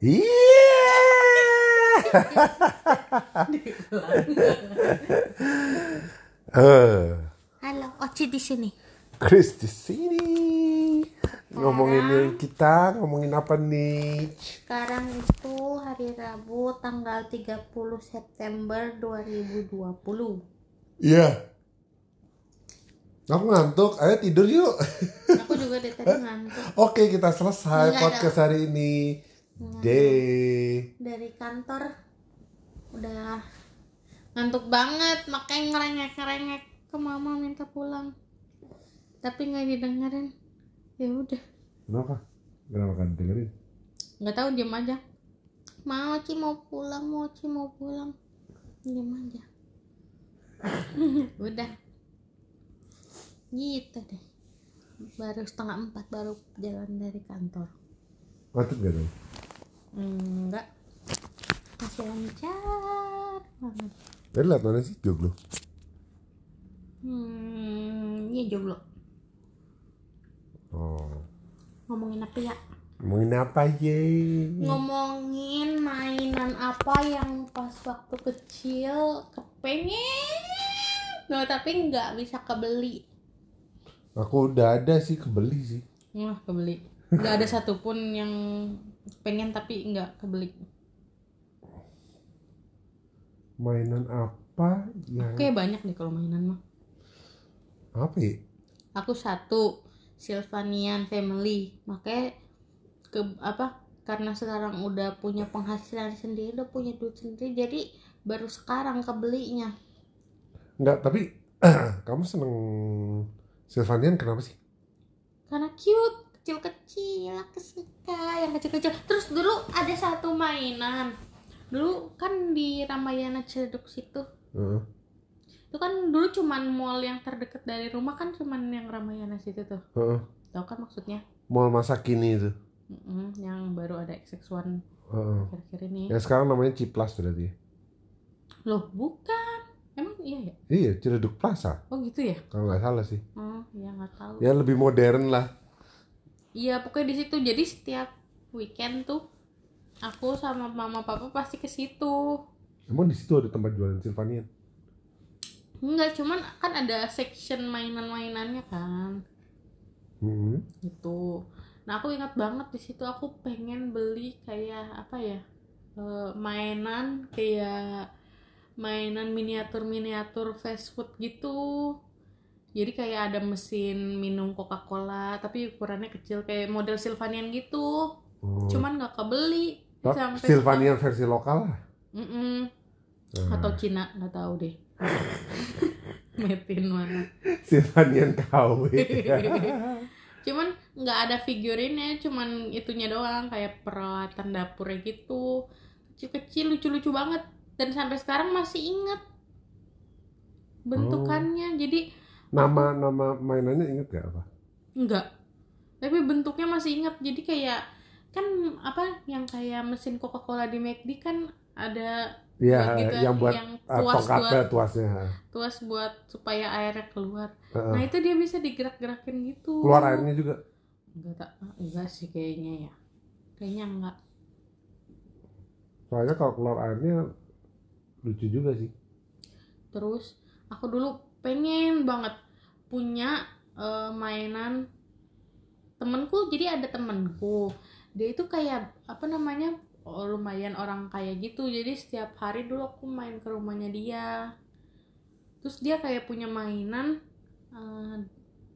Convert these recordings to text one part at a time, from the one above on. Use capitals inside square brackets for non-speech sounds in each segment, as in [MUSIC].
Iya. [LAUGHS] Eh, Halo, Oci di sini. Chris di sini. Ngomongin kita, ngomongin apa nih? Sekarang itu hari Rabu tanggal 30 September 2020. Iya. Aku ngantuk, ayo tidur yuk. Aku juga dari tadi ngantuk [LAUGHS] Oke, kita selesai Enggak podcast hari ini. Day. dari kantor. Udah ngantuk banget, makanya ngerengek-ngerengek ke mama minta pulang. Tapi nggak didengerin. Ya udah, Kenapa? Kenapa kan dengerin? nggak tahu diem aja. Mau Ci mau pulang, mau Ci mau pulang. Diem aja. [LAUGHS] udah. Gitu deh. Baru setengah empat baru jalan dari kantor. Ngantuk gak dong? Enggak. Masih lancar banget. Tadi liat mana sih joglo? Hmm, iya jomblo. Oh. Ngomongin apa ya? Ngomongin apa ye? Ngomongin mainan apa yang pas waktu kecil kepengen No, tapi nggak bisa kebeli. Aku udah ada sih kebeli sih. Wah, kebeli. Nggak ada satupun yang pengen tapi nggak kebeli. Mainan apa yang Oke, banyak deh kalau mainan mah. apa ya? Aku satu Sylvanian Family. Makanya ke apa? Karena sekarang udah punya penghasilan sendiri, udah punya duit sendiri, jadi baru sekarang kebelinya. Enggak, tapi [CLEARS THROAT] kamu seneng Sylvanian kenapa sih? Karena cute, kecil-kecil, aku suka yang kecil-kecil. Terus dulu ada satu mainan. Dulu kan di Ramayana Ciledug situ. Heeh. Itu kan dulu cuman mall yang terdekat dari rumah kan cuman yang Ramayana situ tuh. Heeh. Tahu kan maksudnya? Mall masa kini itu. Mm-mm, yang baru ada XX1 Heeh. akhir-akhir ini. Yang sekarang namanya Ciplas berarti. Loh, bukan. Emang iya ya? Iya, Ciledug Plaza. Oh gitu ya? Kalau nggak salah sih. Oh, ya nggak tahu. Ya lebih modern lah. Iya, pokoknya di situ. Jadi setiap weekend tuh aku sama mama papa pasti ke situ. Emang di situ ada tempat jualan Sylvanian? Enggak, cuman kan ada section mainan-mainannya kan. Hmm. Gitu. Nah, aku ingat banget di situ aku pengen beli kayak apa ya? eh, mainan kayak mainan miniatur-miniatur fast food gitu. Jadi kayak ada mesin minum Coca-Cola tapi ukurannya kecil kayak model Sylvanian gitu. Oh. Cuman nggak kebeli. Tapi sampai Sylvanian versi lokal lah. Mm-mm. Nah, Atau Cina, nggak tahu deh. [LAUGHS] Metin mana. Sylvanian KW. [LAUGHS] cuman nggak ada figurinnya cuman itunya doang kayak peralatan dapurnya gitu kecil-kecil lucu-lucu banget dan sampai sekarang masih inget bentukannya jadi nama nama mainannya inget gak apa? enggak tapi bentuknya masih inget jadi kayak kan apa yang kayak mesin Coca-Cola di McD kan ada Iya, gitu, yang buat yang uh, tuas tongkatnya buat tuasnya. tuas buat supaya airnya keluar Heeh. nah itu dia bisa digerak-gerakin gitu Keluar airnya juga. enggak tak ah, enggak sih kayaknya ya kayaknya enggak Soalnya kalau keluar airnya lucu juga sih. terus aku dulu pengen banget punya eh, mainan temenku jadi ada temenku dia itu kayak apa namanya oh, lumayan orang kaya gitu. Jadi setiap hari dulu aku main ke rumahnya dia. Terus dia kayak punya mainan eh,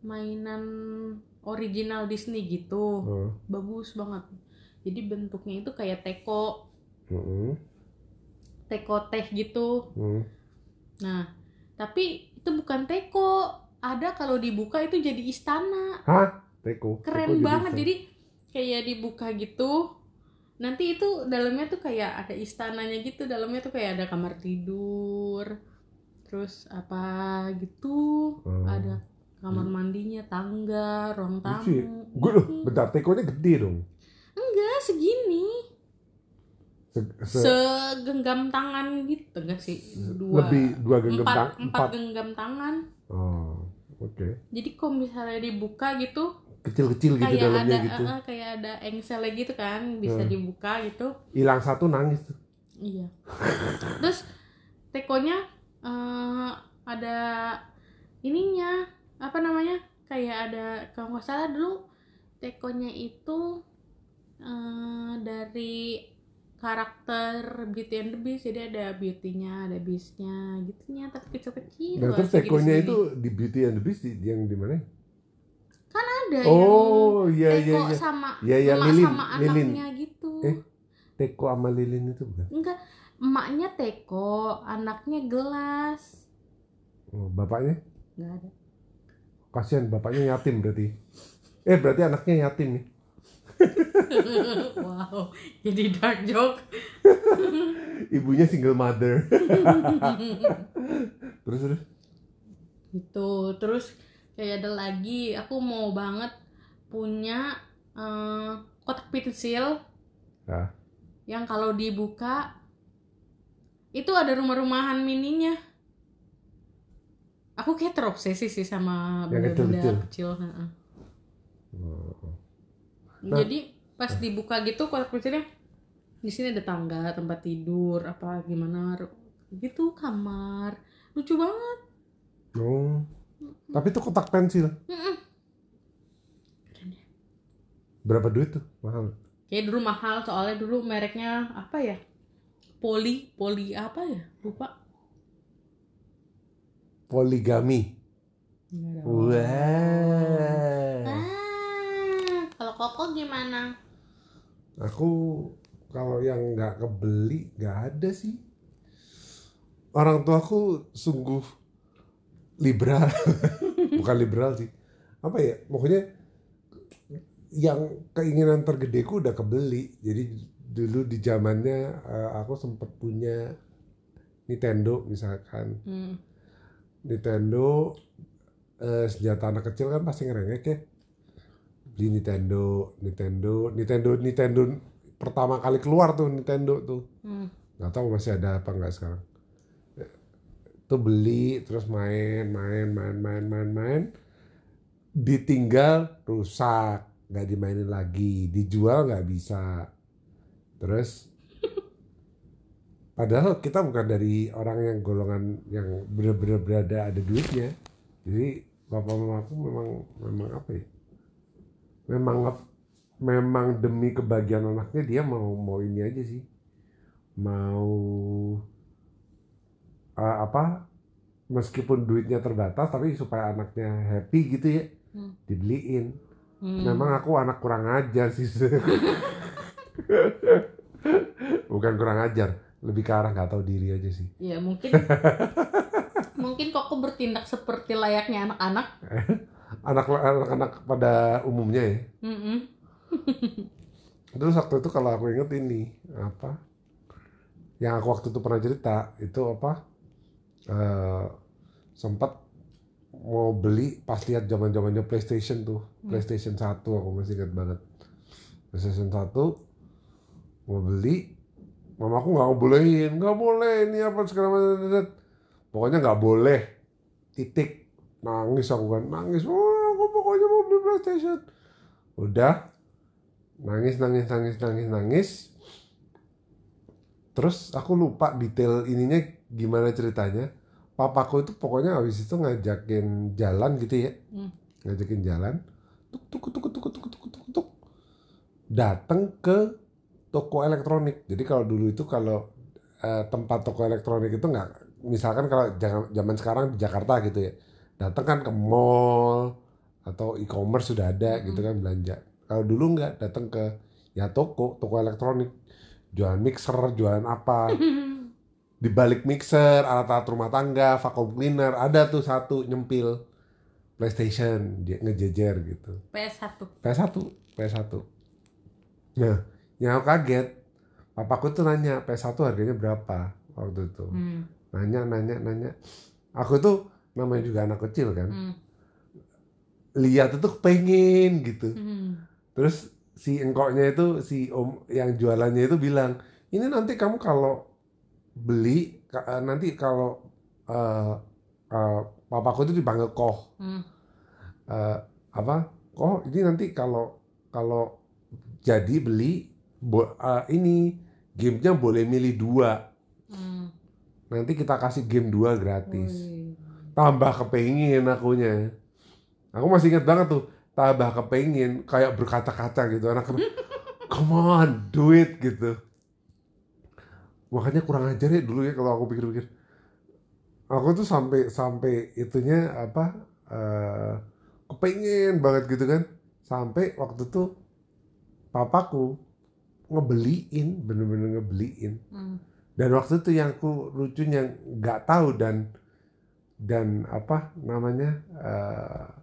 mainan original Disney gitu. Heeh. bagus banget. Jadi bentuknya itu kayak teko. Heeh. teko teh gitu. Heeh. Nah, tapi itu bukan teko. Ada kalau dibuka itu jadi istana. Hah? Teko. Keren Teko banget. bisa. Jadi kayak dibuka gitu. Nanti itu dalamnya tuh kayak ada istananya gitu. Dalamnya tuh kayak ada kamar tidur. Terus apa gitu. Hmm. Ada kamar mandinya, tangga, ruang ya? tamu. Gue loh, Mm. bentar tekonya gede dong. Enggak, segini. Se- se- Segenggam tangan gitu. Enggak sih. Dua. lebih dua genggam empat, tang- empat empat. genggam tangan. Oh, oke. Jadi kalau misalnya dibuka gitu, Kecil-kecil gitu kayak dalamnya ada gitu. eh, kayak ada engselnya gitu kan bisa Hmm. dibuka gitu hilang satu nangis tuh iya terus tekonya eh, ada ininya apa namanya kayak ada kalau nggak salah dulu tekonya itu eh, dari karakter Beauty and the Beast jadi ada beauty-nya ada beast-nya gitunya tapi kecil-kecil nah terus tekonya itu di Beauty and the Beast di, yang di mana? Ada oh iya yang iya teko iya. sama Iya, iya, emak lilin, sama lilin. anaknya gitu. Eh. teko sama lilin itu bukan? Enggak emaknya teko anaknya gelas. Oh, bapaknya? Nggak ada. Kasihan bapaknya yatim berarti. Eh berarti anaknya yatim nih [LAUGHS] wow jadi dark joke. [LAUGHS] Ibunya single mother. [LAUGHS] Terus terus? Gitu terus kayak ada lagi aku mau banget punya eh, kotak pensil. Ah. yang kalau dibuka itu ada rumah-rumahan mininya. Aku kayak terobsesi sih sama benda-benda kecil heeh. Nah. jadi pas dibuka gitu kotak pensilnya di sini ada tangga tempat tidur apa gimana gitu kamar lucu banget Oh. Tapi itu kotak pensil. Mm-mm. Keren ya. Berapa duit tuh? Mahal. Kayak dulu mahal soalnya dulu mereknya apa ya? Poli, poli apa ya? Lupa. Poligami. Nggak ada. Koko gimana? Aku kalau yang nggak kebeli nggak ada sih. Orang tua aku sungguh liberal, [LAUGHS] bukan liberal sih. Apa ya? Pokoknya yang keinginan tergedeku udah kebeli. Jadi dulu di zamannya eh, aku sempat punya Nintendo misalkan. Hmm. Nintendo eh, senjata anak kecil kan pasti ngerengek ya beli Nintendo Nintendo Nintendo Nintendo pertama kali keluar tuh Nintendo tuh. Hmm. nggak tahu masih ada apa nggak sekarang. Itu beli terus main main main main main main. Ditinggal rusak. Nggak dimainin lagi. Dijual nggak bisa. Terus padahal kita bukan dari orang yang golongan yang benar-benar berada ada duitnya. Jadi bapak mama aku memang memang apa ya memang memang demi kebahagiaan anaknya dia mau mau ini aja sih mau eh, apa meskipun duitnya terbatas tapi supaya anaknya happy gitu ya Hmm. dibeliin Hmm. memang aku anak kurang ajar sih [LAUGHS] bukan kurang ajar lebih ke arah nggak tahu diri aja sih Ya mungkin [LAUGHS] mungkin koko bertindak seperti layaknya anak-anak. [LAUGHS] anak anak pada umumnya ya. Mm-mm. [LAUGHS] terus waktu itu kalau aku inget ini apa yang aku waktu itu pernah cerita itu apa eh sempat mau beli pas lihat zaman zamannya PlayStation tuh. Hmm. PlayStation 1 aku masih ingat banget. PlayStation 1 mau beli mamaku nggak bolehin nggak boleh ini apa segala macam. Pokoknya nggak boleh. Titik. Nangis aku kan nangis oh aku pokoknya mau beli PlayStation. Udah. Nangis nangis nangis nangis nangis. Terus aku lupa detail ininya gimana ceritanya. Papaku itu pokoknya habis itu ngajakin jalan gitu ya. Hmm. ngajakin jalan. Tuk tuk tuk tuk tuk tuk tuk tuk datang ke toko elektronik. Jadi kalau dulu itu kalau eh, tempat toko elektronik itu nggak misalkan kalau zaman sekarang di Jakarta gitu ya. Datang kan ke mall atau e-commerce sudah ada gitu kan belanja. Kalau dulu nggak datang ke ya toko toko elektronik. Jualan mixer jualan apa. [LAUGHS] Di balik mixer alat-alat rumah tangga vacuum cleaner ada tuh satu nyempil PlayStation dia ngejejer gitu. PS1. PS1 PS1 nah yang aku kaget papaku tuh nanya PS1 harganya berapa waktu itu? Hmm. nanya nanya nanya. Aku tuh namanya juga anak kecil kan. Hmm. Lihat itu pengen gitu Hmm. terus si engkoknya itu si om yang jualannya itu bilang ini nanti kamu kalau beli eh, nanti kalau eh, eh, papaku itu dipanggil koh Hmm. Eh, apa koh ini nanti kalau kalau jadi beli bo- eh, ini gamenya boleh milih dua Hmm. nanti kita kasih game dua gratis Wih. tambah kepengin akunya aku masih ingat banget tuh tambah kepengin kayak berkaca-kaca gitu. Anak [LAUGHS] come on do it gitu. Makanya kurang ajar ya dulu ya kalau aku pikir-pikir. Aku tuh sampai sampai itunya apa eh kepengen banget gitu kan. Sampai waktu tuh papaku ngebeliin bener-bener ngebeliin. Hmm. dan waktu itu yang aku lucunya nggak tahu dan dan apa namanya eh,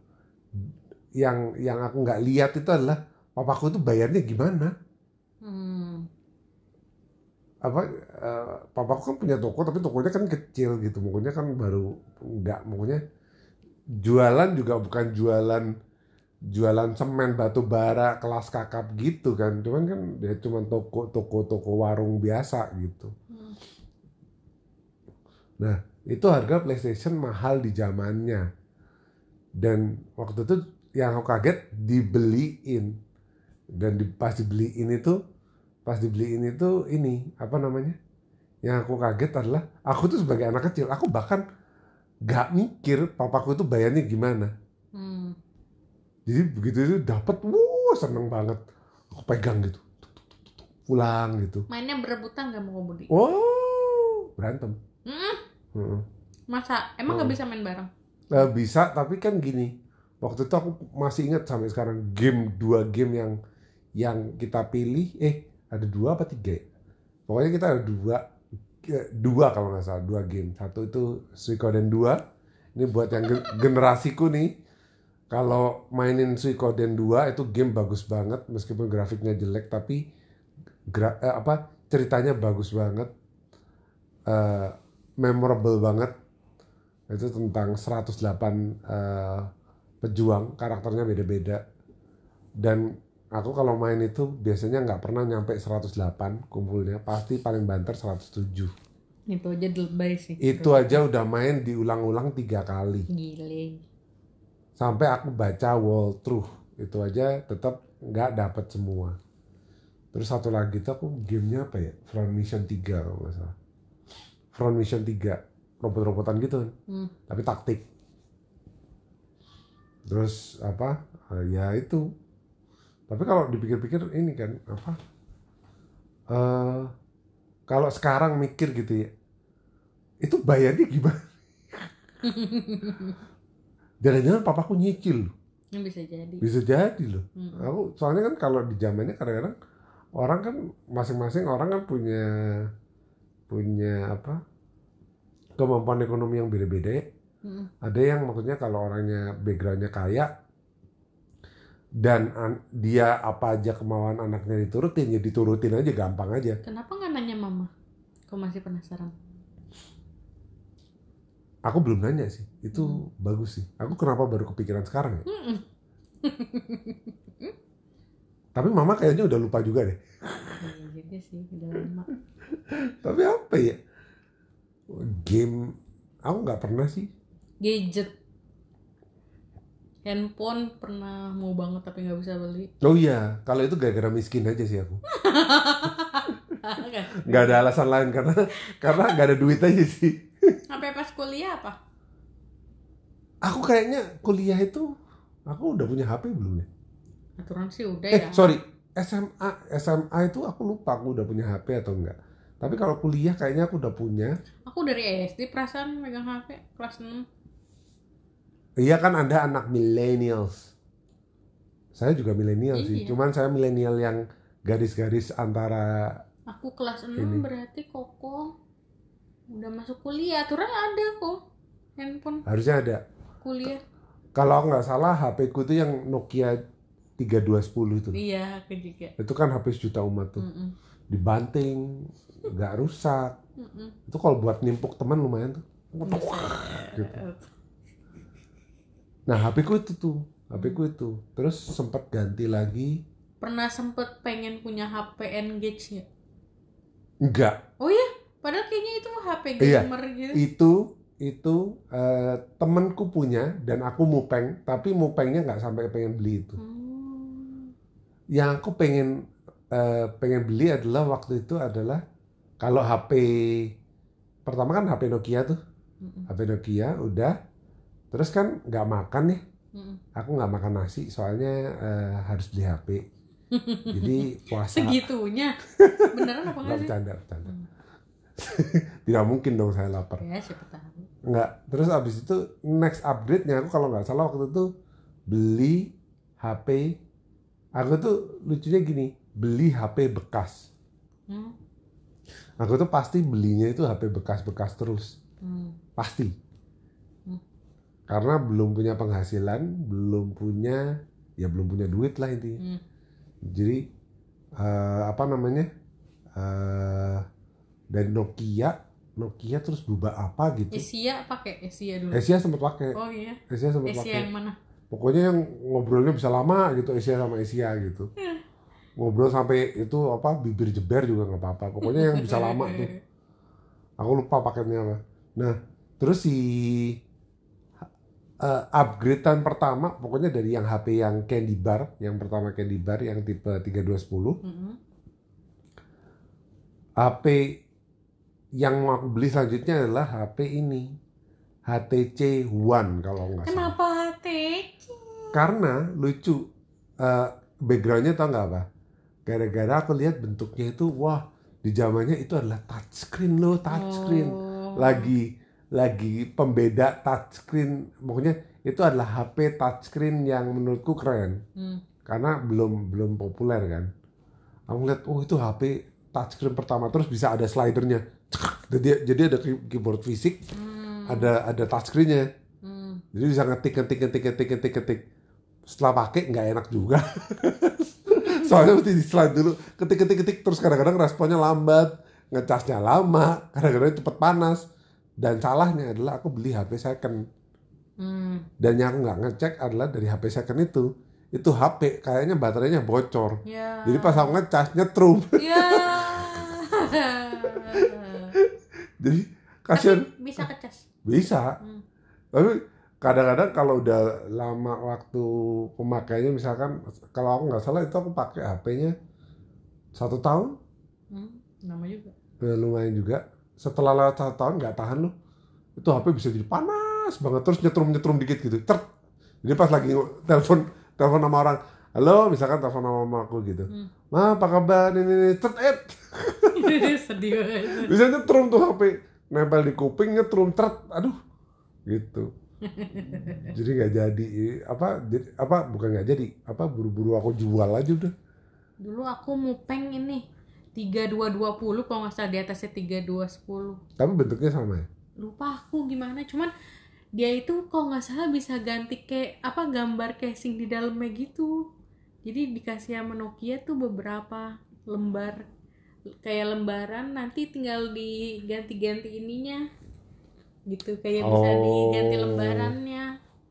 yang yang aku nggak lihat itu adalah papaku itu bayarnya gimana Hmm. apa eh, papaku kan punya toko tapi tokonya kan kecil gitu pokoknya kan baru nggak pokoknya jualan juga bukan jualan jualan semen batu bara kelas kakap gitu kan cuman kan dia cuma toko toko toko warung biasa gitu Hmm. Nah, itu harga PlayStation mahal di zamannya. Dan waktu itu yang aku kaget dibeliin. Dan di, pas dibeliin itu, pas dibeliin itu ini, apa namanya? Yang aku kaget adalah, aku tuh sebagai anak kecil, aku bahkan gak mikir papaku itu bayarnya gimana. Hmm. Jadi begitu itu dapat, wuh seneng banget. Aku pegang gitu, pulang gitu. Mainnya berebutan gak mau budi? Wow, berantem. Hmm. Heeh. Masa? Emang nggak Oh. bisa main bareng? Eh, bisa tapi kan gini waktu itu aku masih ingat sampai sekarang game dua game yang yang kita pilih. Eh ada dua apa tiga ya? pokoknya kita ada dua eh, dua kalau nggak salah dua game. Satu itu Suikoden 2 ini buat yang gen- [LAUGHS] generasiku nih. Kalau mainin Suikoden 2 itu game bagus banget. Meskipun grafiknya jelek tapi gra- eh, apa ceritanya bagus banget. Eh, memorable banget. Itu tentang 108 eh, pejuang karakternya beda-beda. Dan aku kalau main itu biasanya nggak pernah nyampe 108 kumpulnya pasti paling banter 107 Itu aja lebay sih. itu aja udah main diulang-ulang tiga kali. Gile. sampai aku baca wall truth. Itu aja tetap nggak dapet semua. Terus satu lagi tuh aku gamenya apa ya? Front Mission 3 kalau nggak salah. Front Mission 3 robot-robotan gitu kan. Hmm. tapi taktik terus apa? Eh, ya itu. Tapi kalau dipikir-pikir ini kan apa? Eh kalau sekarang mikir gitu ya itu bayarnya gimana? [LAUGHS] Jangan-jangan papaku nyicil. Loh. Bisa jadi. bisa jadi loh. Hmm. aku soalnya kan kalau di zamannya kadang-kadang orang kan masing-masing orang kan punya punya apa? Kemampuan ekonomi yang beda-beda ya Hmm. ada yang maksudnya kalau orangnya backgroundnya kaya dan an- dia apa aja kemauan anaknya diturutin ya diturutin aja gampang aja Kenapa nggak nanya mama? Kau masih penasaran? aku belum nanya sih itu Hmm. bagus sih aku kenapa baru kepikiran sekarang ya Mm-mm. tapi mama kayaknya udah lupa juga deh Iya juga sih, udah lama. [LAUGHS] tapi apa ya game aku nggak pernah sih Gadget. Handphone pernah mau banget tapi nggak bisa beli. oh iya kalau itu gara-gara miskin aja sih aku [LAUGHS] nggak ada alasan lain karena karena nggak ada duit aja sih Sampai pas kuliah apa? aku kayaknya kuliah itu aku udah punya HP belum ya Aturan sih udah eh ya. sorry SMA SMA itu aku lupa aku udah punya HP atau enggak tapi kalau kuliah kayaknya aku udah punya Aku dari SD perasaan megang HP kelas 6. Iya kan anda anak millennials saya juga millennial sih Iya. cuman saya millennial yang garis-garis antara Aku kelas 6 Ini. berarti koko udah masuk kuliah. Aturan ada kok. Handphone harusnya ada kuliah. kalau nggak salah HP ku itu yang Nokia 3210 itu Iya, aku juga. itu kan HP sejuta umat tuh Mm-mm. dibanting nggak rusak Mm-mm. itu kalau buat nimpuk teman lumayan tuh Gitu. Nah HP ku itu tuh HP ku itu terus sempat ganti lagi Pernah sempet pengen punya HP Engage ya? enggak Padahal kayaknya itu HP Iya. gamer gitu. itu itu eh, temenku punya dan aku mupeng tapi mupengnya nggak sampai pengen beli itu Hmm. yang aku pengen eh, pengen beli adalah waktu itu adalah kalau HP pertama kan HP Nokia tuh Mm-mm. HP Nokia udah terus kan nggak makan nih. Aku nggak makan nasi soalnya eh, harus beli HP [LAUGHS] jadi puasa segitunya. Beneran apa [LAUGHS] nggak bercanda bercanda. Hmm. [LAUGHS] tidak mungkin dong saya lapar. Ya siapa tahu. Nggak terus abis itu next upgrade-nya aku kalau nggak salah waktu itu beli HP aku tuh lucunya gini beli HP bekas. Hmm. aku tuh pasti belinya itu HP bekas-bekas terus. Hmm. pasti. Karena belum punya penghasilan belum punya ya belum punya duit lah intinya. Hmm. jadi eh, apa namanya eh dari Nokia Nokia terus berubah apa gitu? Asia pakai Asia dulu. Asia sempat pakai. Oh iya. Asia sempat pakai. yang mana? Pokoknya yang ngobrolnya bisa lama gitu Asia sama Asia gitu. Ngobrol sampai itu apa bibir jeber juga nggak apa-apa. Pokoknya yang bisa lama tuh. [LAUGHS] Aku lupa paketnya apa. Nah terus si uh, upgradean pertama pokoknya dari yang HP yang Candy Bar yang pertama Candy Bar yang tipe 3210 Mm-mm. HP yang mau aku beli selanjutnya adalah HP ini. HTC One kalau nggak salah. Kenapa HTC karena lucu eh, backgroundnya tau nggak apa? Gara-gara aku lihat bentuknya itu wah di zamannya itu adalah touchscreen loh touchscreen. Oh. lagi lagi pembeda touchscreen pokoknya itu adalah HP touchscreen yang menurutku keren. Hmm. karena belum belum populer kan. Aku lihat oh itu HP touchscreen pertama. Terus bisa ada slidernya. Jadi jadi ada key- keyboard fisik Hmm. ada ada touchscreennya Hmm. jadi bisa ngetik ngetik ngetik ngetik ngetik ngetik. Setelah pakai nggak enak juga. [LAUGHS] Soalnya mesti di slide dulu. Ketik ketik ketik. Terus kadang-kadang responnya lambat. Ngecasnya lama. Kadang-kadang cepet panas dan salahnya adalah aku beli HP second Hmm. dan yang aku nggak ngecek adalah dari HP second itu itu HP kayaknya baterainya bocor Ya. jadi pas aku ngecas nyetrum Ya. [LAUGHS] jadi kasihan Tapi bisa kecas. bisa Hmm. tapi kadang-kadang kalau udah lama waktu pemakaiannya misalkan kalau aku nggak salah itu aku pakai HP-nya satu tahun Hmm. Nama juga. ya lumayan juga setelah lewat satu tahun nggak tahan loh. Itu HP bisa jadi panas banget terus nyetrum nyetrum dikit gitu. Cert. jadi pas lagi telepon telepon sama orang halo misalkan telepon sama mama aku gitu. Hmm. ma apa kabar? Ini ini Cert, eh. [LAUGHS] Sedih banget. bisa nyetrum tuh HP nempel di kuping nyetrum cert. Aduh. Gitu. [LAUGHS] Jadi nggak jadi apa jadi, apa bukan nggak jadi. Apa buru-buru aku jual aja udah. Dulu aku mupeng ini 3220 kalau nggak salah di atasnya 3210. tapi bentuknya sama ya Lupa aku gimana cuman dia itu kalau nggak salah bisa ganti kayak apa gambar casing di dalamnya gitu. Jadi dikasih sama Nokia tuh beberapa lembar kayak lembaran nanti tinggal diganti-ganti ininya gitu kayak bisa Oh. diganti lembarannya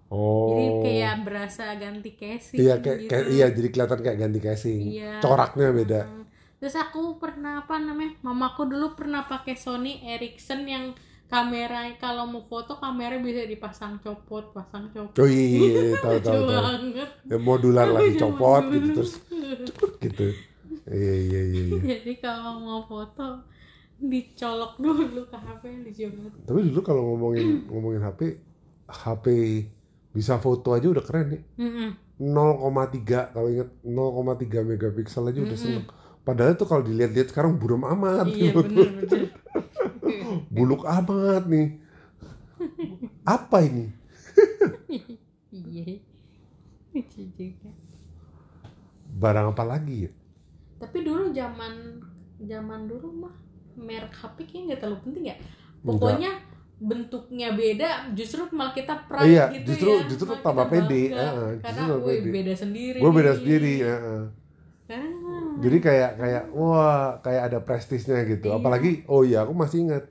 oh jadi kayak berasa ganti casing iya kayak, gitu. kayak- iya jadi kelihatan kayak ganti casing Iya. coraknya beda Hmm. Terus aku pernah apa namanya? Mamaku dulu pernah pakai Sony Ericsson yang kamera kalau mau foto kamera bisa dipasang copot, pasang copot. oh iya, iya, iya, tahu tahu tahu banget. ya, modular lah Zaman dicopot gitu terus [LAUGHS] gitu iya iya iya iya. Jadi kalau mau foto dicolok dulu ke HP dijemur. tapi dulu kalau ngomongin [CLEARS THROAT] ngomongin HP HP bisa foto aja udah keren nih Mm-mm. 0,3 kalau inget 0,3 megapiksel aja udah Mm-mm. seneng padahal tuh kalau dilihat-lihat sekarang buram amat Iya bener bener. [LAUGHS] buluk amat nih apa ini [LAUGHS] Iya. Lucu juga. barang apa lagi ya Tapi dulu zaman zaman dulu mah merek HP kayaknya nggak terlalu penting ya. Pokoknya bentuknya beda, justru malah kita pride Iya, gitu justru- ya. justru Malah tambah kita pede, heeh, Karena justru tambah pede. beda sendiri. gue beda sendiri ya, heeh. Ah. jadi kayak kayak wah kayak ada prestisnya gitu Iya. apalagi oh iya aku masih ingat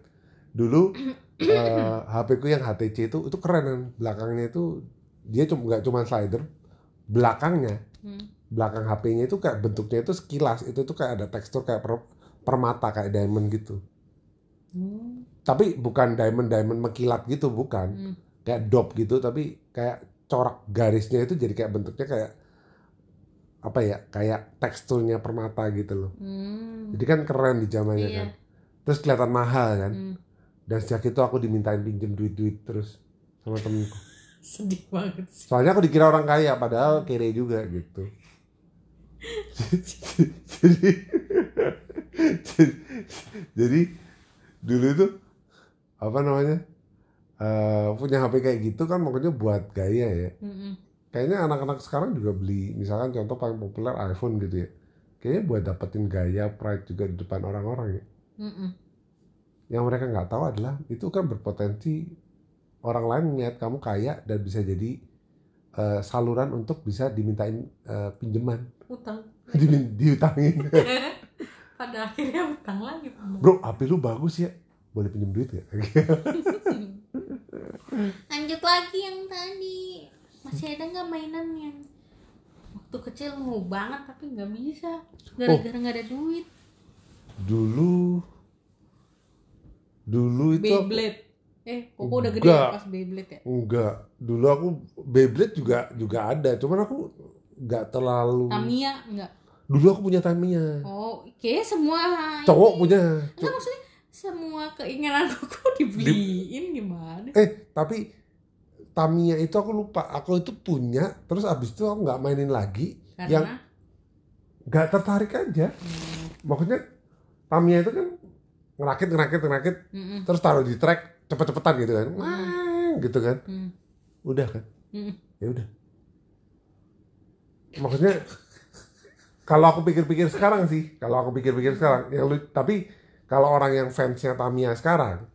dulu [CLEARS THROAT] eh, HP ku yang HTC itu itu keren kan belakangnya itu dia cuma nggak cuma slider belakangnya Hmm. belakang HP-nya itu kayak bentuknya itu sekilas itu tuh kayak ada tekstur kayak per- permata kayak diamond gitu Hmm. tapi bukan diamond diamond mekilat gitu bukan Hmm. kayak dop gitu tapi kayak corak garisnya itu jadi kayak bentuknya kayak apa ya kayak teksturnya permata gitu loh Hmm. jadi kan keren di zamannya Iya. kan terus kelihatan mahal kan Hmm. dan sejak itu aku dimintain pinjem duit-duit terus sama temenku [LAUGHS] Sedih banget sih. soalnya aku dikira orang kaya padahal kere juga gitu jadi [LAUGHS] jadi dulu itu apa namanya eh, punya HP kayak gitu kan makanya buat gaya ya Mm-mm. Kayaknya anak-anak sekarang juga beli misalkan contoh paling populer iPhone gitu ya kayaknya buat dapetin gaya pride juga di depan orang-orang ya Mm-mm. yang mereka nggak tahu adalah itu kan berpotensi orang lain melihat kamu kaya dan bisa jadi eh, saluran untuk bisa dimintain eh, pinjaman Utang. [LAUGHS] Diutangin [LAUGHS] Pada akhirnya utang lagi. bro HP lu bagus ya boleh pinjam duit gak? [LAUGHS] Lanjut lagi yang tadi. Masih ada nggak mainan yang waktu kecil mau banget tapi nggak bisa gara-gara nggak ada duit. dulu dulu itu aku- Beyblade. Eh, Koko udah gede Enggak. pas Beyblade ya? enggak dulu aku Beyblade juga juga ada cuman aku nggak terlalu Tamiya enggak? dulu aku punya Tamiya Oh, kayaknya semua cowok punya Enggak maksudnya semua keinginan [LAUGHS] Koko dibeliin gimana? eh tapi Tamiya itu aku lupa. Aku itu punya terus abis itu aku nggak mainin lagi yang Karena nggak tertarik aja. Hmm, maksudnya Tamiya itu kan ngerakit ngerakit ngerakit mm-mm, terus taruh di track cepet-cepetan gitu kan. Wah, gitu kan. Mm, udah kan? Mm. ya udah. Maksudnya kalau aku pikir-pikir sekarang sih kalau aku pikir-pikir sekarang yang lu tapi kalau orang yang fansnya Tamiya sekarang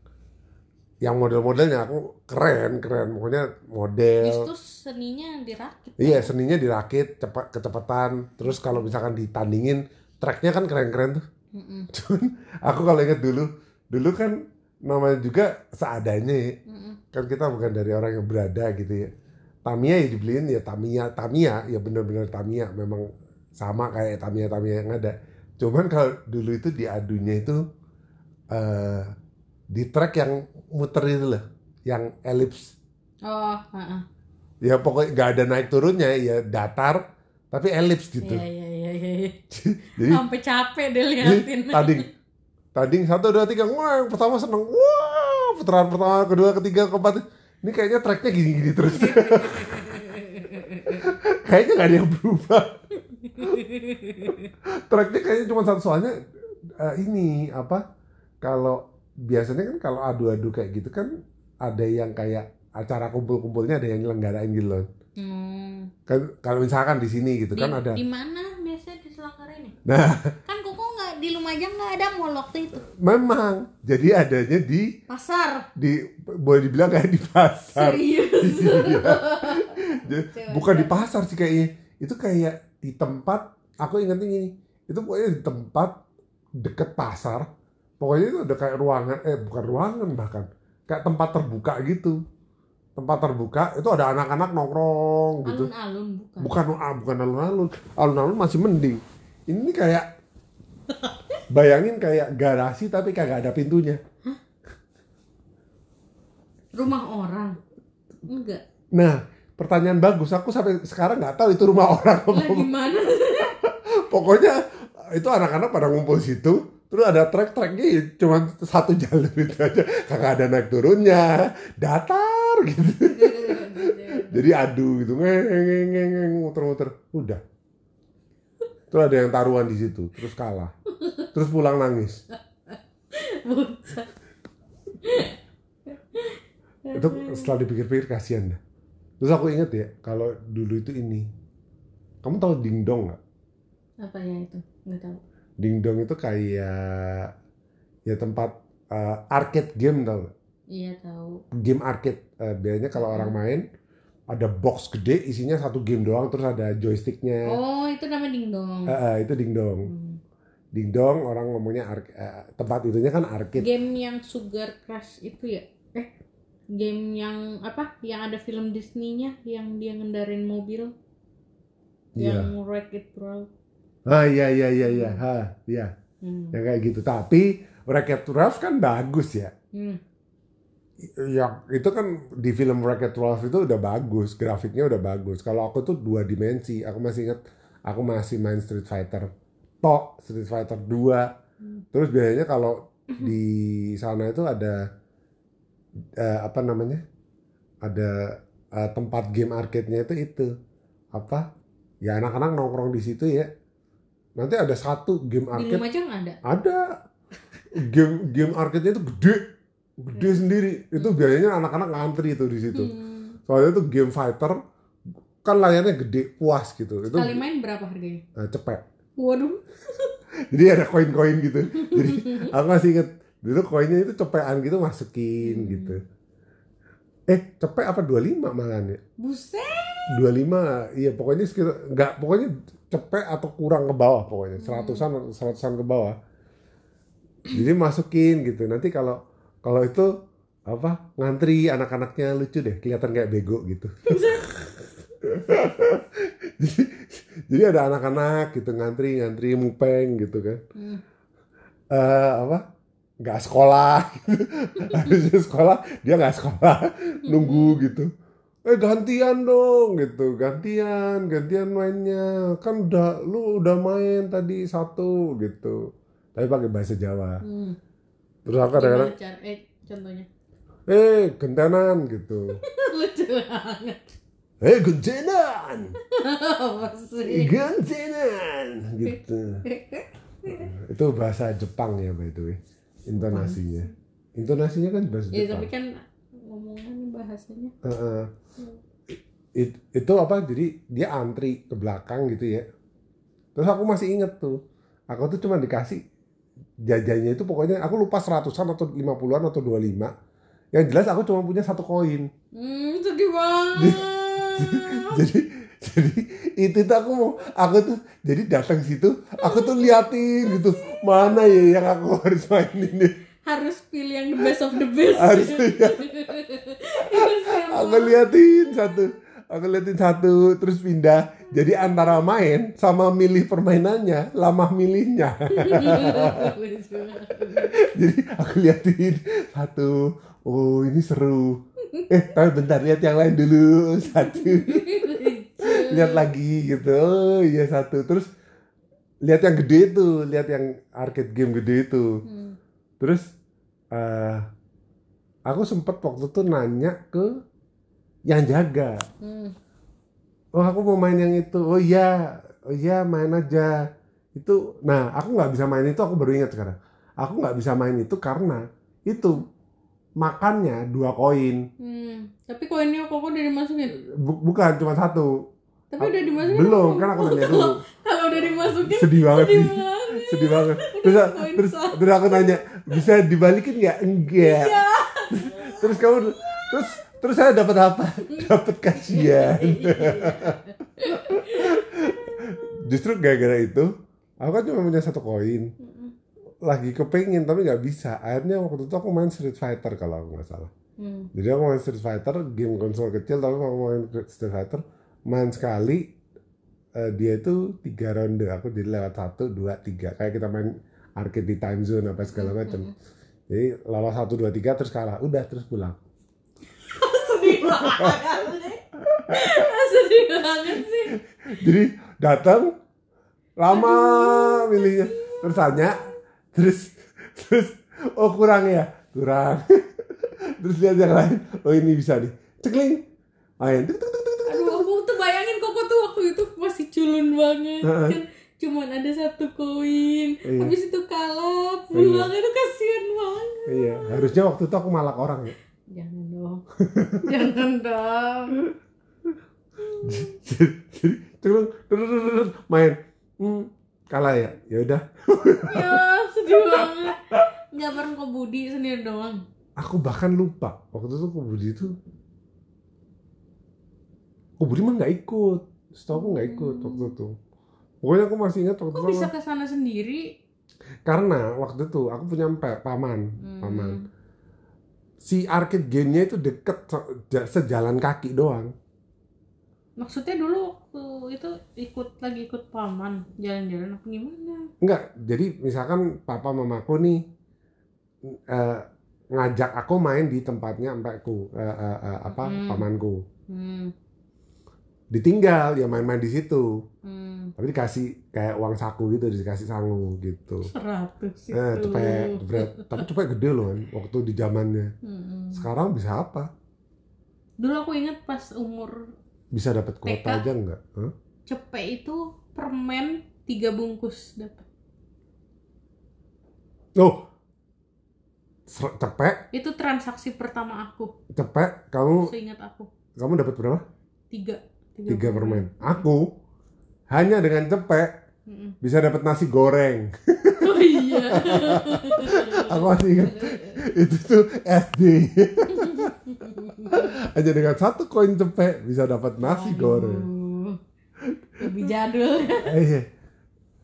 yang model-modelnya aku keren keren. Pokoknya model. Justru seninya dirakit. iya seninya dirakit cepat kecepatan. Terus kalau misalkan ditandingin tracknya kan keren-keren tuh. Mm-mm, [LAUGHS] aku kalau inget dulu dulu kan namanya juga seadanya ya. Kan kita bukan dari orang yang berada gitu ya. Tamiya ya dibeliin ya Tamiya. Tamiya ya bener-bener Tamiya. Memang sama kayak Tamiya Tamiya yang ada. Cuman kalau dulu itu diadunya itu eh di track yang muter itu loh yang elips Oh, heeh. ya pokoknya nggak ada naik turunnya ya datar tapi elips gitu Iya, iya, iya, iya. iya. [LAUGHS] jadi Sampai capek deh jadi liatin. tanding tanding satu dua tiga wah yang pertama seneng wah putaran pertama kedua ketiga keempat ini kayaknya tracknya gini-gini terus [LAUGHS] kayaknya nggak ada yang berubah [LAUGHS] tracknya kayaknya cuma satu soalnya eh, ini apa kalau biasanya kan kalau adu-adu kayak gitu kan ada yang kayak acara kumpul-kumpulnya ada yang nyelenggarain gitu loh Hmm. kan kalau misalkan di sini gitu Di, kan ada di mana biasanya di Selangor ini? nah Kan Koko nggak di Lumajang nggak ada mall waktu itu. memang jadi adanya di Pasar. di boleh dibilang kayak di pasar Serius. Iya. [LAUGHS] Bukan di pasar sih kayaknya itu kayak di tempat aku ingetnya gini itu pokoknya di tempat deket pasar pokoknya itu ada kayak ruangan eh bukan ruangan bahkan. Kayak tempat terbuka gitu. Tempat terbuka itu ada anak-anak nongkrong gitu. Alun-alun bukan. bukan ah, bukan alun-alun. Alun-alun masih mending. Ini kayak bayangin kayak garasi tapi kagak ada pintunya. Rumah orang. Enggak. nah pertanyaan bagus. Aku sampai sekarang nggak tahu itu rumah orang apa Lah gimana? [LAUGHS] pokoknya itu anak-anak pada ngumpul situ terus ada trek-treknya ya cuma satu jalur [LAUGHS] itu aja. Kagak ada naik turunnya. Datar gitu. [LAUGHS] Jadi adu gitu. Ngeng ngeng ngeng ngeng, muter-muter. Udah. Terus ada yang taruhan di situ. Terus kalah. Terus pulang nangis. Itu setelah dipikir-pikir kasihan dah. Terus aku inget ya kalau dulu itu ini. Kamu tahu dingdong nggak? Apa ya itu? Enggak tahu. Dingdong itu kayak ya tempat eh, arcade game tau? Iya tahu. game arcade Eh, biasanya kalau orang main ada box gede isinya satu game doang terus ada joysticknya Oh, itu namanya dingdong. Eh, eh, itu dingdong Hmm. dingdong orang ngomongnya eh, tempat itunya kan arcade Game yang Sugar Crush itu ya? Eh, game yang apa? Yang ada film Disney-nya yang dia ngendarin mobil Iya. yang Wreck-It Ralph. Ah iya iya iya iya. Ha iya. Hmm. yang kayak gitu. Tapi Wreck-It Ralph kan bagus ya. Hmm. yang itu kan di film Wreck-It Ralph itu udah bagus grafiknya udah bagus. Kalau aku tuh dua dimensi. Aku masih ingat aku masih main Street Fighter. Tok Street Fighter 2 Hmm. terus biasanya kalau di sana itu ada eh, apa namanya? Ada eh, tempat game arcade-nya itu itu. Apa? Ya anak-anak nongkrong di situ ya nanti ada satu game Di arcade Lumajang ada. ada game game arcade-nya itu gede gede sendiri itu biasanya anak-anak ngantri itu di situ Hmm. soalnya itu game fighter kan layarnya gede puas gitu itu Sekali main berapa harganya? eh, cepet Waduh. [LAUGHS] jadi ada koin-koin gitu jadi aku masih inget dulu koinnya itu cepean gitu masukin Hmm. gitu eh cepet apa 25 malahan ya Buset. 25 iya pokoknya sekitar nggak pokoknya cepet atau kurang ke bawah pokoknya. Seratusan seratusan ke bawah. Jadi masukin gitu. Nanti kalau kalau itu apa ngantri anak-anaknya lucu deh. Kelihatan kayak bego gitu. [LAUGHS] Jadi, jadi ada anak-anak gitu ngantri ngantri mupeng gitu kan. Hmm. eh apa nggak sekolah. [LAUGHS] Gitu. harusnya sekolah dia nggak sekolah. [LAUGHS] Nunggu gitu eh gantian dong gitu. Gantian gantian mainnya. Kan udah lu udah main tadi satu gitu. Tapi pakai bahasa Jawa. Hmm. terus aku kadang-kadang? Eh, contohnya. eh gentenan gitu. [LAUGHS] Lucu banget. eh gentenan. [LAUGHS] Gentenan gitu. [LAUGHS] Itu bahasa Jepang ya by the way. Intonasinya. Intonasinya kan bahasa Ya Jepang. tapi kan ngomongannya bahasanya. Heeh. It- itu apa? Jadi dia antri ke belakang gitu ya. Terus aku masih inget tuh. Aku tuh cuma dikasih jajannya itu pokoknya aku lupa seratusan atau lima puluhan atau 25 yang jelas aku cuma punya satu koin. Hmm, sedih banget. [LAUGHS] jadi jadi itu tuh aku mau aku tuh jadi datang situ aku tuh liatin gitu mana ya yang aku harus mainin nih Harus pilih yang the best of the best. Harus lihat. [LAUGHS] aku liatin satu aku liatin satu terus pindah. Jadi antara main sama milih permainannya lama milihnya. [LAUGHS] Jadi aku liatin satu oh ini seru. Eh tapi bentar lihat yang lain dulu. [LAUGHS] Satu. Lihat lagi gitu. Oh iya satu. Terus lihat yang gede itu lihat yang arcade game gede itu. Hmm. terus eh aku sempet waktu itu nanya ke yang jaga Hmm. oh aku mau main yang itu oh iya oh iya main aja itu nah aku nggak bisa main itu aku baru ingat sekarang aku nggak bisa main itu karena itu makannya dua koin Hmm. Tapi koinnya kok udah dimasukin? Bu- bukan cuma satu Tapi udah dimasukin? belum kan aku nanya dulu Kalau udah dimasukin, sedih banget sedih sih banget. Sedih banget. Terus terus, terus aku nanya bisa dibalikin nggak? Enggak. Iya. [LAUGHS] terus kamu terus terus saya dapat apa? [LAUGHS] Dapat kasihan. Justru gara-gara itu aku kan cuma punya satu koin. Lagi kepengen tapi nggak bisa. Akhirnya waktu itu aku main Street Fighter kalau aku nggak salah. Hmm. jadi aku main Street Fighter game konsol kecil tapi aku main Street Fighter main sekali eh, dia itu tiga ronde aku jadi lewat satu dua tiga. Kayak kita main arcade di time zone apa segala macam jadi lolos satu dua tiga terus kalah. Udah terus pulang. [LAUGHS] Sedih banget. [LAUGHS] Sedih banget sih. jadi datang lama milihnya. terus tanya terus terus oh kurang ya? Kurang. [LAUGHS] Terus lihat yang lain oh ini bisa nih. Cekling. Main. Tuk, tuk, tuk, tuk, tuk. Aduh, aku tuh bayangin Koko tuh waktu itu masih culun banget Heeh. kan. Cuman ada satu koin. Iya. Habis itu kalah, pulang itu kasihan banget. iya harusnya waktu itu aku malak orang ya Jangan dong. [LAUGHS] Jangan dong. jadi tuk, main hmm, kalah ya ya udah Ya, sedih banget. Nggak bareng ke Budi sendiri doang. aku bahkan lupa waktu itu ke Budi itu ke Budi mah nggak ikut setahu aku nggak ikut waktu itu pokoknya aku masih ingat waktu Kok itu bisa ke sana sendiri? karena waktu itu aku punya pa- paman Hmm. paman si arcade gamenya itu deket se- ja- sejalan kaki doang Maksudnya dulu waktu itu ikut lagi ikut paman jalan-jalan apa gimana? enggak jadi misalkan papa mamaku nih eh, ngajak aku main di tempatnya empekku eh, eh, eh, apa Hmm. pamanku Hmm. Ditinggal ya main-main di situ. Hmm. Tapi dikasih kayak uang saku gitu dikasih sangu gitu. Seratus eh cepet cepet tapi cepet gede loh kan waktu di zamannya. Mm-mm. sekarang bisa apa? Dulu aku inget pas umur bisa dapat kuota aja nggak? Hah? cepet itu permen tiga bungkus dapat. oh cepet. Itu transaksi pertama aku, cepet. Kamu seingat aku. kamu dapat berapa? Tiga. Tiga permen aku hanya dengan cepet Mm-mm. bisa dapat nasi goreng Oh iya. [LAUGHS] aku masih ingat itu tuh SD [LAUGHS] hanya dengan satu koin cepet bisa dapat nasi goreng Aduh. Lebih jadul. [LAUGHS] Eh, iya.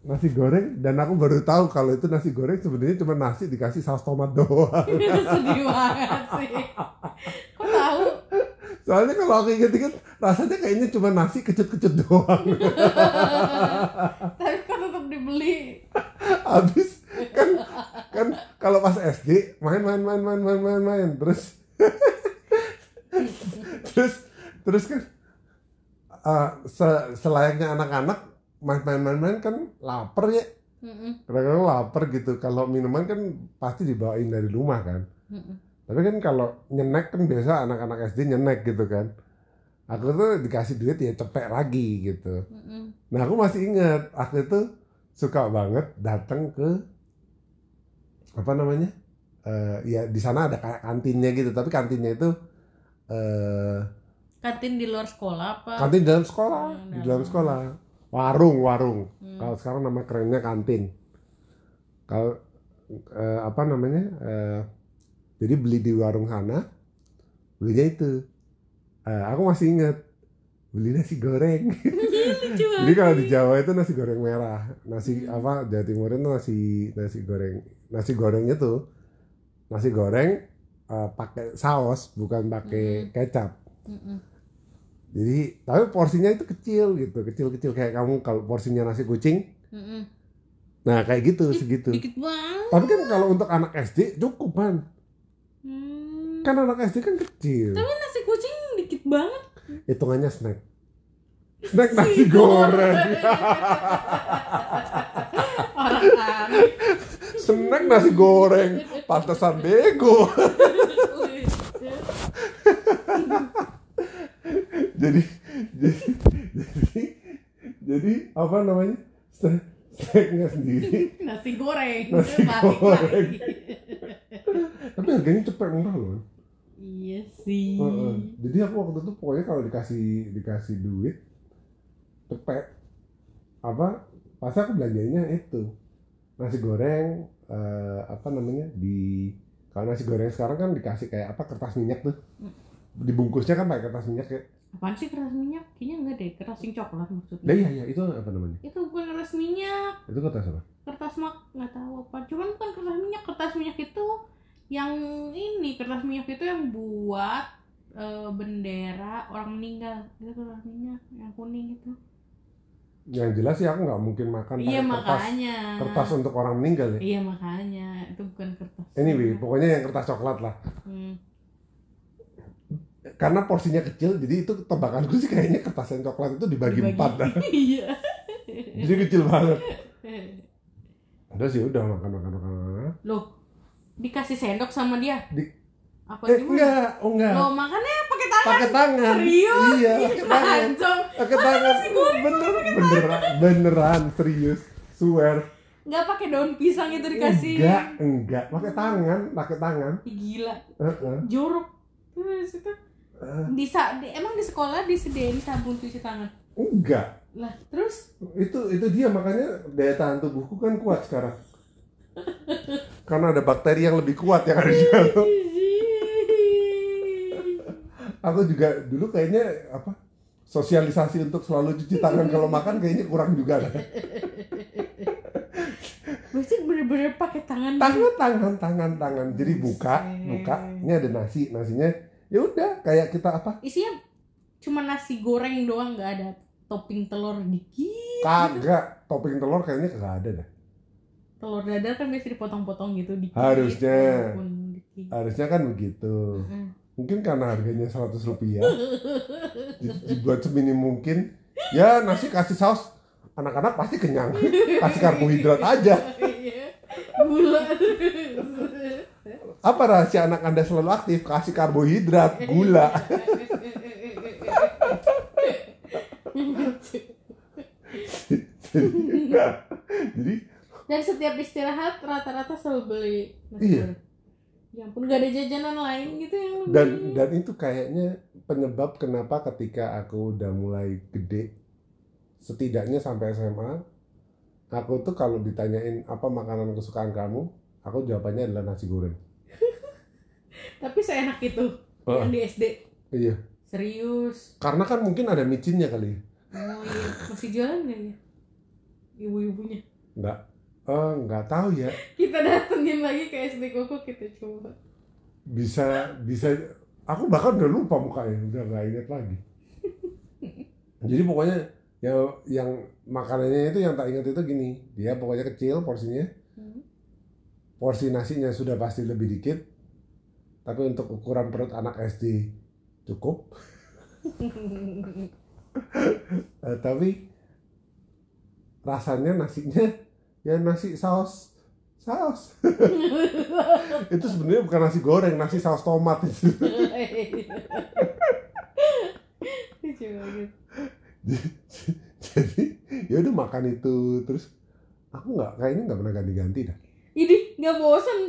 nasi goreng dan aku baru tahu kalau itu nasi goreng sebenarnya cuma nasi dikasih saus tomat doang Sedih banget sih. Kok tahu? Soalnya kalau aku inget-inget rasanya kayaknya cuma nasi kecut-kecut doang. [LAUGHS] Tapi kan tetap dibeli. habis kan kan kalau pas SD main main main main main main main terus. [LAUGHS] Terus terus kan uh, se- selayaknya anak-anak main main main main kan lapar ya. Kadang-kadang lapar gitu. Kalau minuman kan pasti dibawain dari rumah kan. Tapi kan kalau nyenek kan biasa anak-anak SD nyenek gitu kan. Aku tuh dikasih duit ya cepet lagi gitu. Nah aku masih ingat aku itu suka banget datang ke apa namanya Eh, ya di sana ada kayak kantinnya gitu. Tapi kantinnya itu eh Kantin di luar sekolah apa? kantin di dalam sekolah Hmm, di dalam sekolah. Warung warung. Hmm. kalau sekarang nama kerennya kantin. Kalau eh, apa namanya eh, jadi beli di warung sana belinya itu Eh, aku masih ingat beli nasi goreng [LAUGHS] Jadi kalau di Jawa itu nasi goreng merah, nasi apa Jawa Timur itu nasi nasi goreng nasi gorengnya tuh nasi goreng eh, pakai saus bukan pakai Hmm. kecap. Mm-mm. Jadi tapi porsinya itu kecil gitu, kecil-kecil kayak kamu kalau porsinya nasi kucing. Mm-mm. Nah kayak gitu segitu. Dikit banget. Tapi kan kalau untuk anak SD cukup kan, Hmm. Kan anak SD kan kecil. Tapi nasi kucing dikit banget. Hitungannya snack. Snack nasi goreng. [LAUGHS] Snack nasi goreng. Pantesan bego. [LAUGHS] jadi jadi jadi jadi apa namanya snack snacknya sendiri nasi goreng. Nasi goreng. tapi harganya cepet murah loh Iya sih. Heeh. jadi aku waktu itu pokoknya kalau dikasih dikasih duit cepet apa pasti aku belanjanya itu nasi goreng eh, apa namanya di kalau nasi goreng sekarang kan dikasih kayak apa kertas minyak tuh dibungkusnya kan pakai kertas minyak ya Apaan sih kertas minyak? Kayaknya enggak deh, kertas yang coklat maksudnya. Nah, iya iya itu apa namanya Itu bukan kertas minyak, itu kertas apa kertas mak nggak tahu apa. Cuman bukan kertas minyak, kertas minyak itu yang ini kertas minyak itu yang buat eh, bendera orang meninggal. Itu kertas minyak yang kuning itu. yang jelas sih aku nggak mungkin makan iya kertas makanya. kertas untuk orang meninggal ya Iya makanya itu bukan kertas. anyway pokoknya yang kertas coklat lah Hmm. karena porsinya kecil jadi itu tebakanku sih kayaknya kertas yang coklat itu dibagi, Dibagi. empat dah. [LAUGHS] Iya. jadi kecil banget [LAUGHS] ada sih udah makan makan makan makan Loh, dikasih sendok sama dia? Di- Apa eh gimana? enggak oh enggak Loh, makannya pakai tangan. pakai tangan Serius? iya pakai tangan pakai tangan bener beneran beneran serius swear Nggak pakai daun pisang itu dikasih. enggak enggak pakai tangan pakai tangan Ih, Gila, Heeh. jorok. Terus itu Eh, di, di- emang di sekolah disediain sabun cuci tangan. enggak Lah, terus itu itu dia makanya daya tahan tubuhku kan kuat sekarang karena ada bakteri yang lebih kuat yang ada di dalam. Aku juga dulu kayaknya apa sosialisasi untuk selalu cuci tangan kalau makan kayaknya kurang juga kan Berarti bener-bener pakai tangan. tangan tangan tangan tangan. Jadi buka buka. Ini ada nasi nasinya. Ya udah kayak kita apa? Isinya cuma nasi goreng doang, nggak ada topping telur dikit. kagak. Topping telur kayaknya kagak ada dah Telur dadar kan biasa dipotong-potong gitu dikit. Harusnya. walaupun dikit. harusnya kan begitu Mm. mungkin karena harganya 100 rupiah di- dibuat seminim mungkin ya nasi kasih saus anak-anak pasti kenyang [LAUGHS] kasih karbohidrat aja Iya. Gula. apa rahasia anak anda selalu aktif kasih karbohidrat gula [LAUGHS] [LAUGHS] jadi Dan setiap istirahat rata-rata selalu beli nasi Iya. goreng. Ya ampun gak ada jajanan lain gitu yang lu dan dan itu kayaknya penyebab kenapa ketika aku udah mulai gede setidaknya sampai SMA aku tuh kalau ditanyain apa makanan kesukaan kamu aku jawabannya adalah nasi goreng [LAUGHS] Tapi seenak itu Oh. yang di SD. iya Serius. karena kan mungkin ada micinnya kali Oh iya, masih jualan nggak ya? Ibu-ibunya. nggak eh nggak tahu ya. Kita datengin lagi ke SD Koko kita coba. bisa bisa aku bahkan udah lupa mukanya udah nggak inget lagi. [LAUGHS] Jadi pokoknya yang yang makanannya itu yang tak ingat itu gini. Dia pokoknya kecil porsinya. Hmm. porsi nasinya sudah pasti lebih dikit. Tapi untuk ukuran perut anak SD cukup. [LAUGHS] Eh, tapi rasanya nasinya ya nasi saus. Saus. [LAUGHS] Itu sebenarnya bukan nasi goreng nasi saus tomat. [LAUGHS] Itu jadi ya udah makan itu. Terus aku nggak kayaknya nggak pernah ganti-ganti dah. Ini nggak bosan.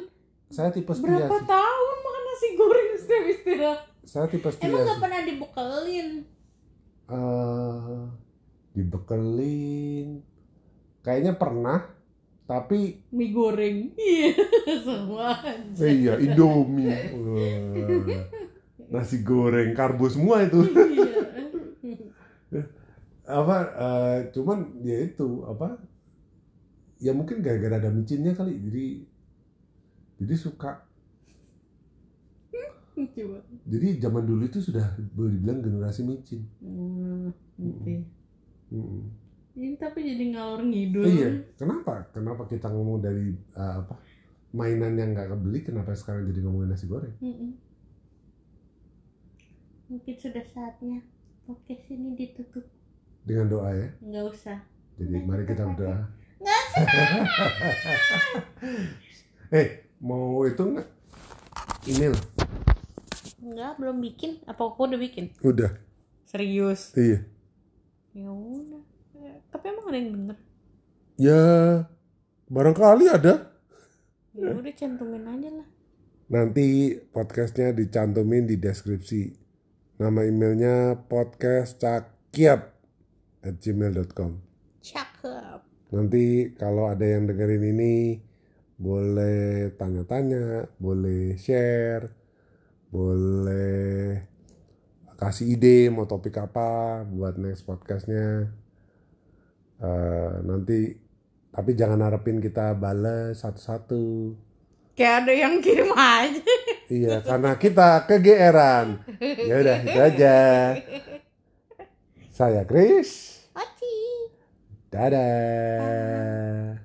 saya tipe setia Berapa sih. tahun makan nasi goreng setiap istirahat? saya tipe setia Emang nggak pernah dibekelin? Eh, dibekelin. Kayaknya pernah tapi Mie goreng. Iya, [LAUGHS] sama aja. iya indomie Wah, nasi goreng karbo semua itu Iya. apa eh, cuman ya itu apa ya mungkin gara-gara ada micinnya kali jadi jadi suka banget. jadi zaman dulu itu sudah boleh dibilang generasi micin Hmm, ngerti. Mm. Ini tapi jadi ngalor ngidul. iya kenapa kenapa kita ngomong dari eh, apa mainan yang nggak kebeli kenapa sekarang jadi ngomongin nasi goreng Mm-mm. Mungkin sudah saatnya podcast ini ditutup. dengan doa ya Nggak usah. jadi Udah mari kita berdoa Nggak [LAUGHS] eh mau itu nggak email Enggak, belum bikin. Apa aku udah bikin? udah Serius? iya Ya udah. Tapi emang ada yang bener? ya barangkali ada Ya udah cantumin aja lah. Nanti podcastnya dicantumin di deskripsi. Nama emailnya podcastcakiap at gmail.com. Cakep. Nanti kalau ada yang dengerin ini boleh tanya-tanya, boleh share, boleh kasih ide mau topik apa buat next podcastnya. Eh, nanti tapi jangan harapin kita bales satu-satu. Kayak ada yang kirim aja. Iya, karena kita kegeeran. Ya udah, itu aja. Saya Chris. Oci. Dadah.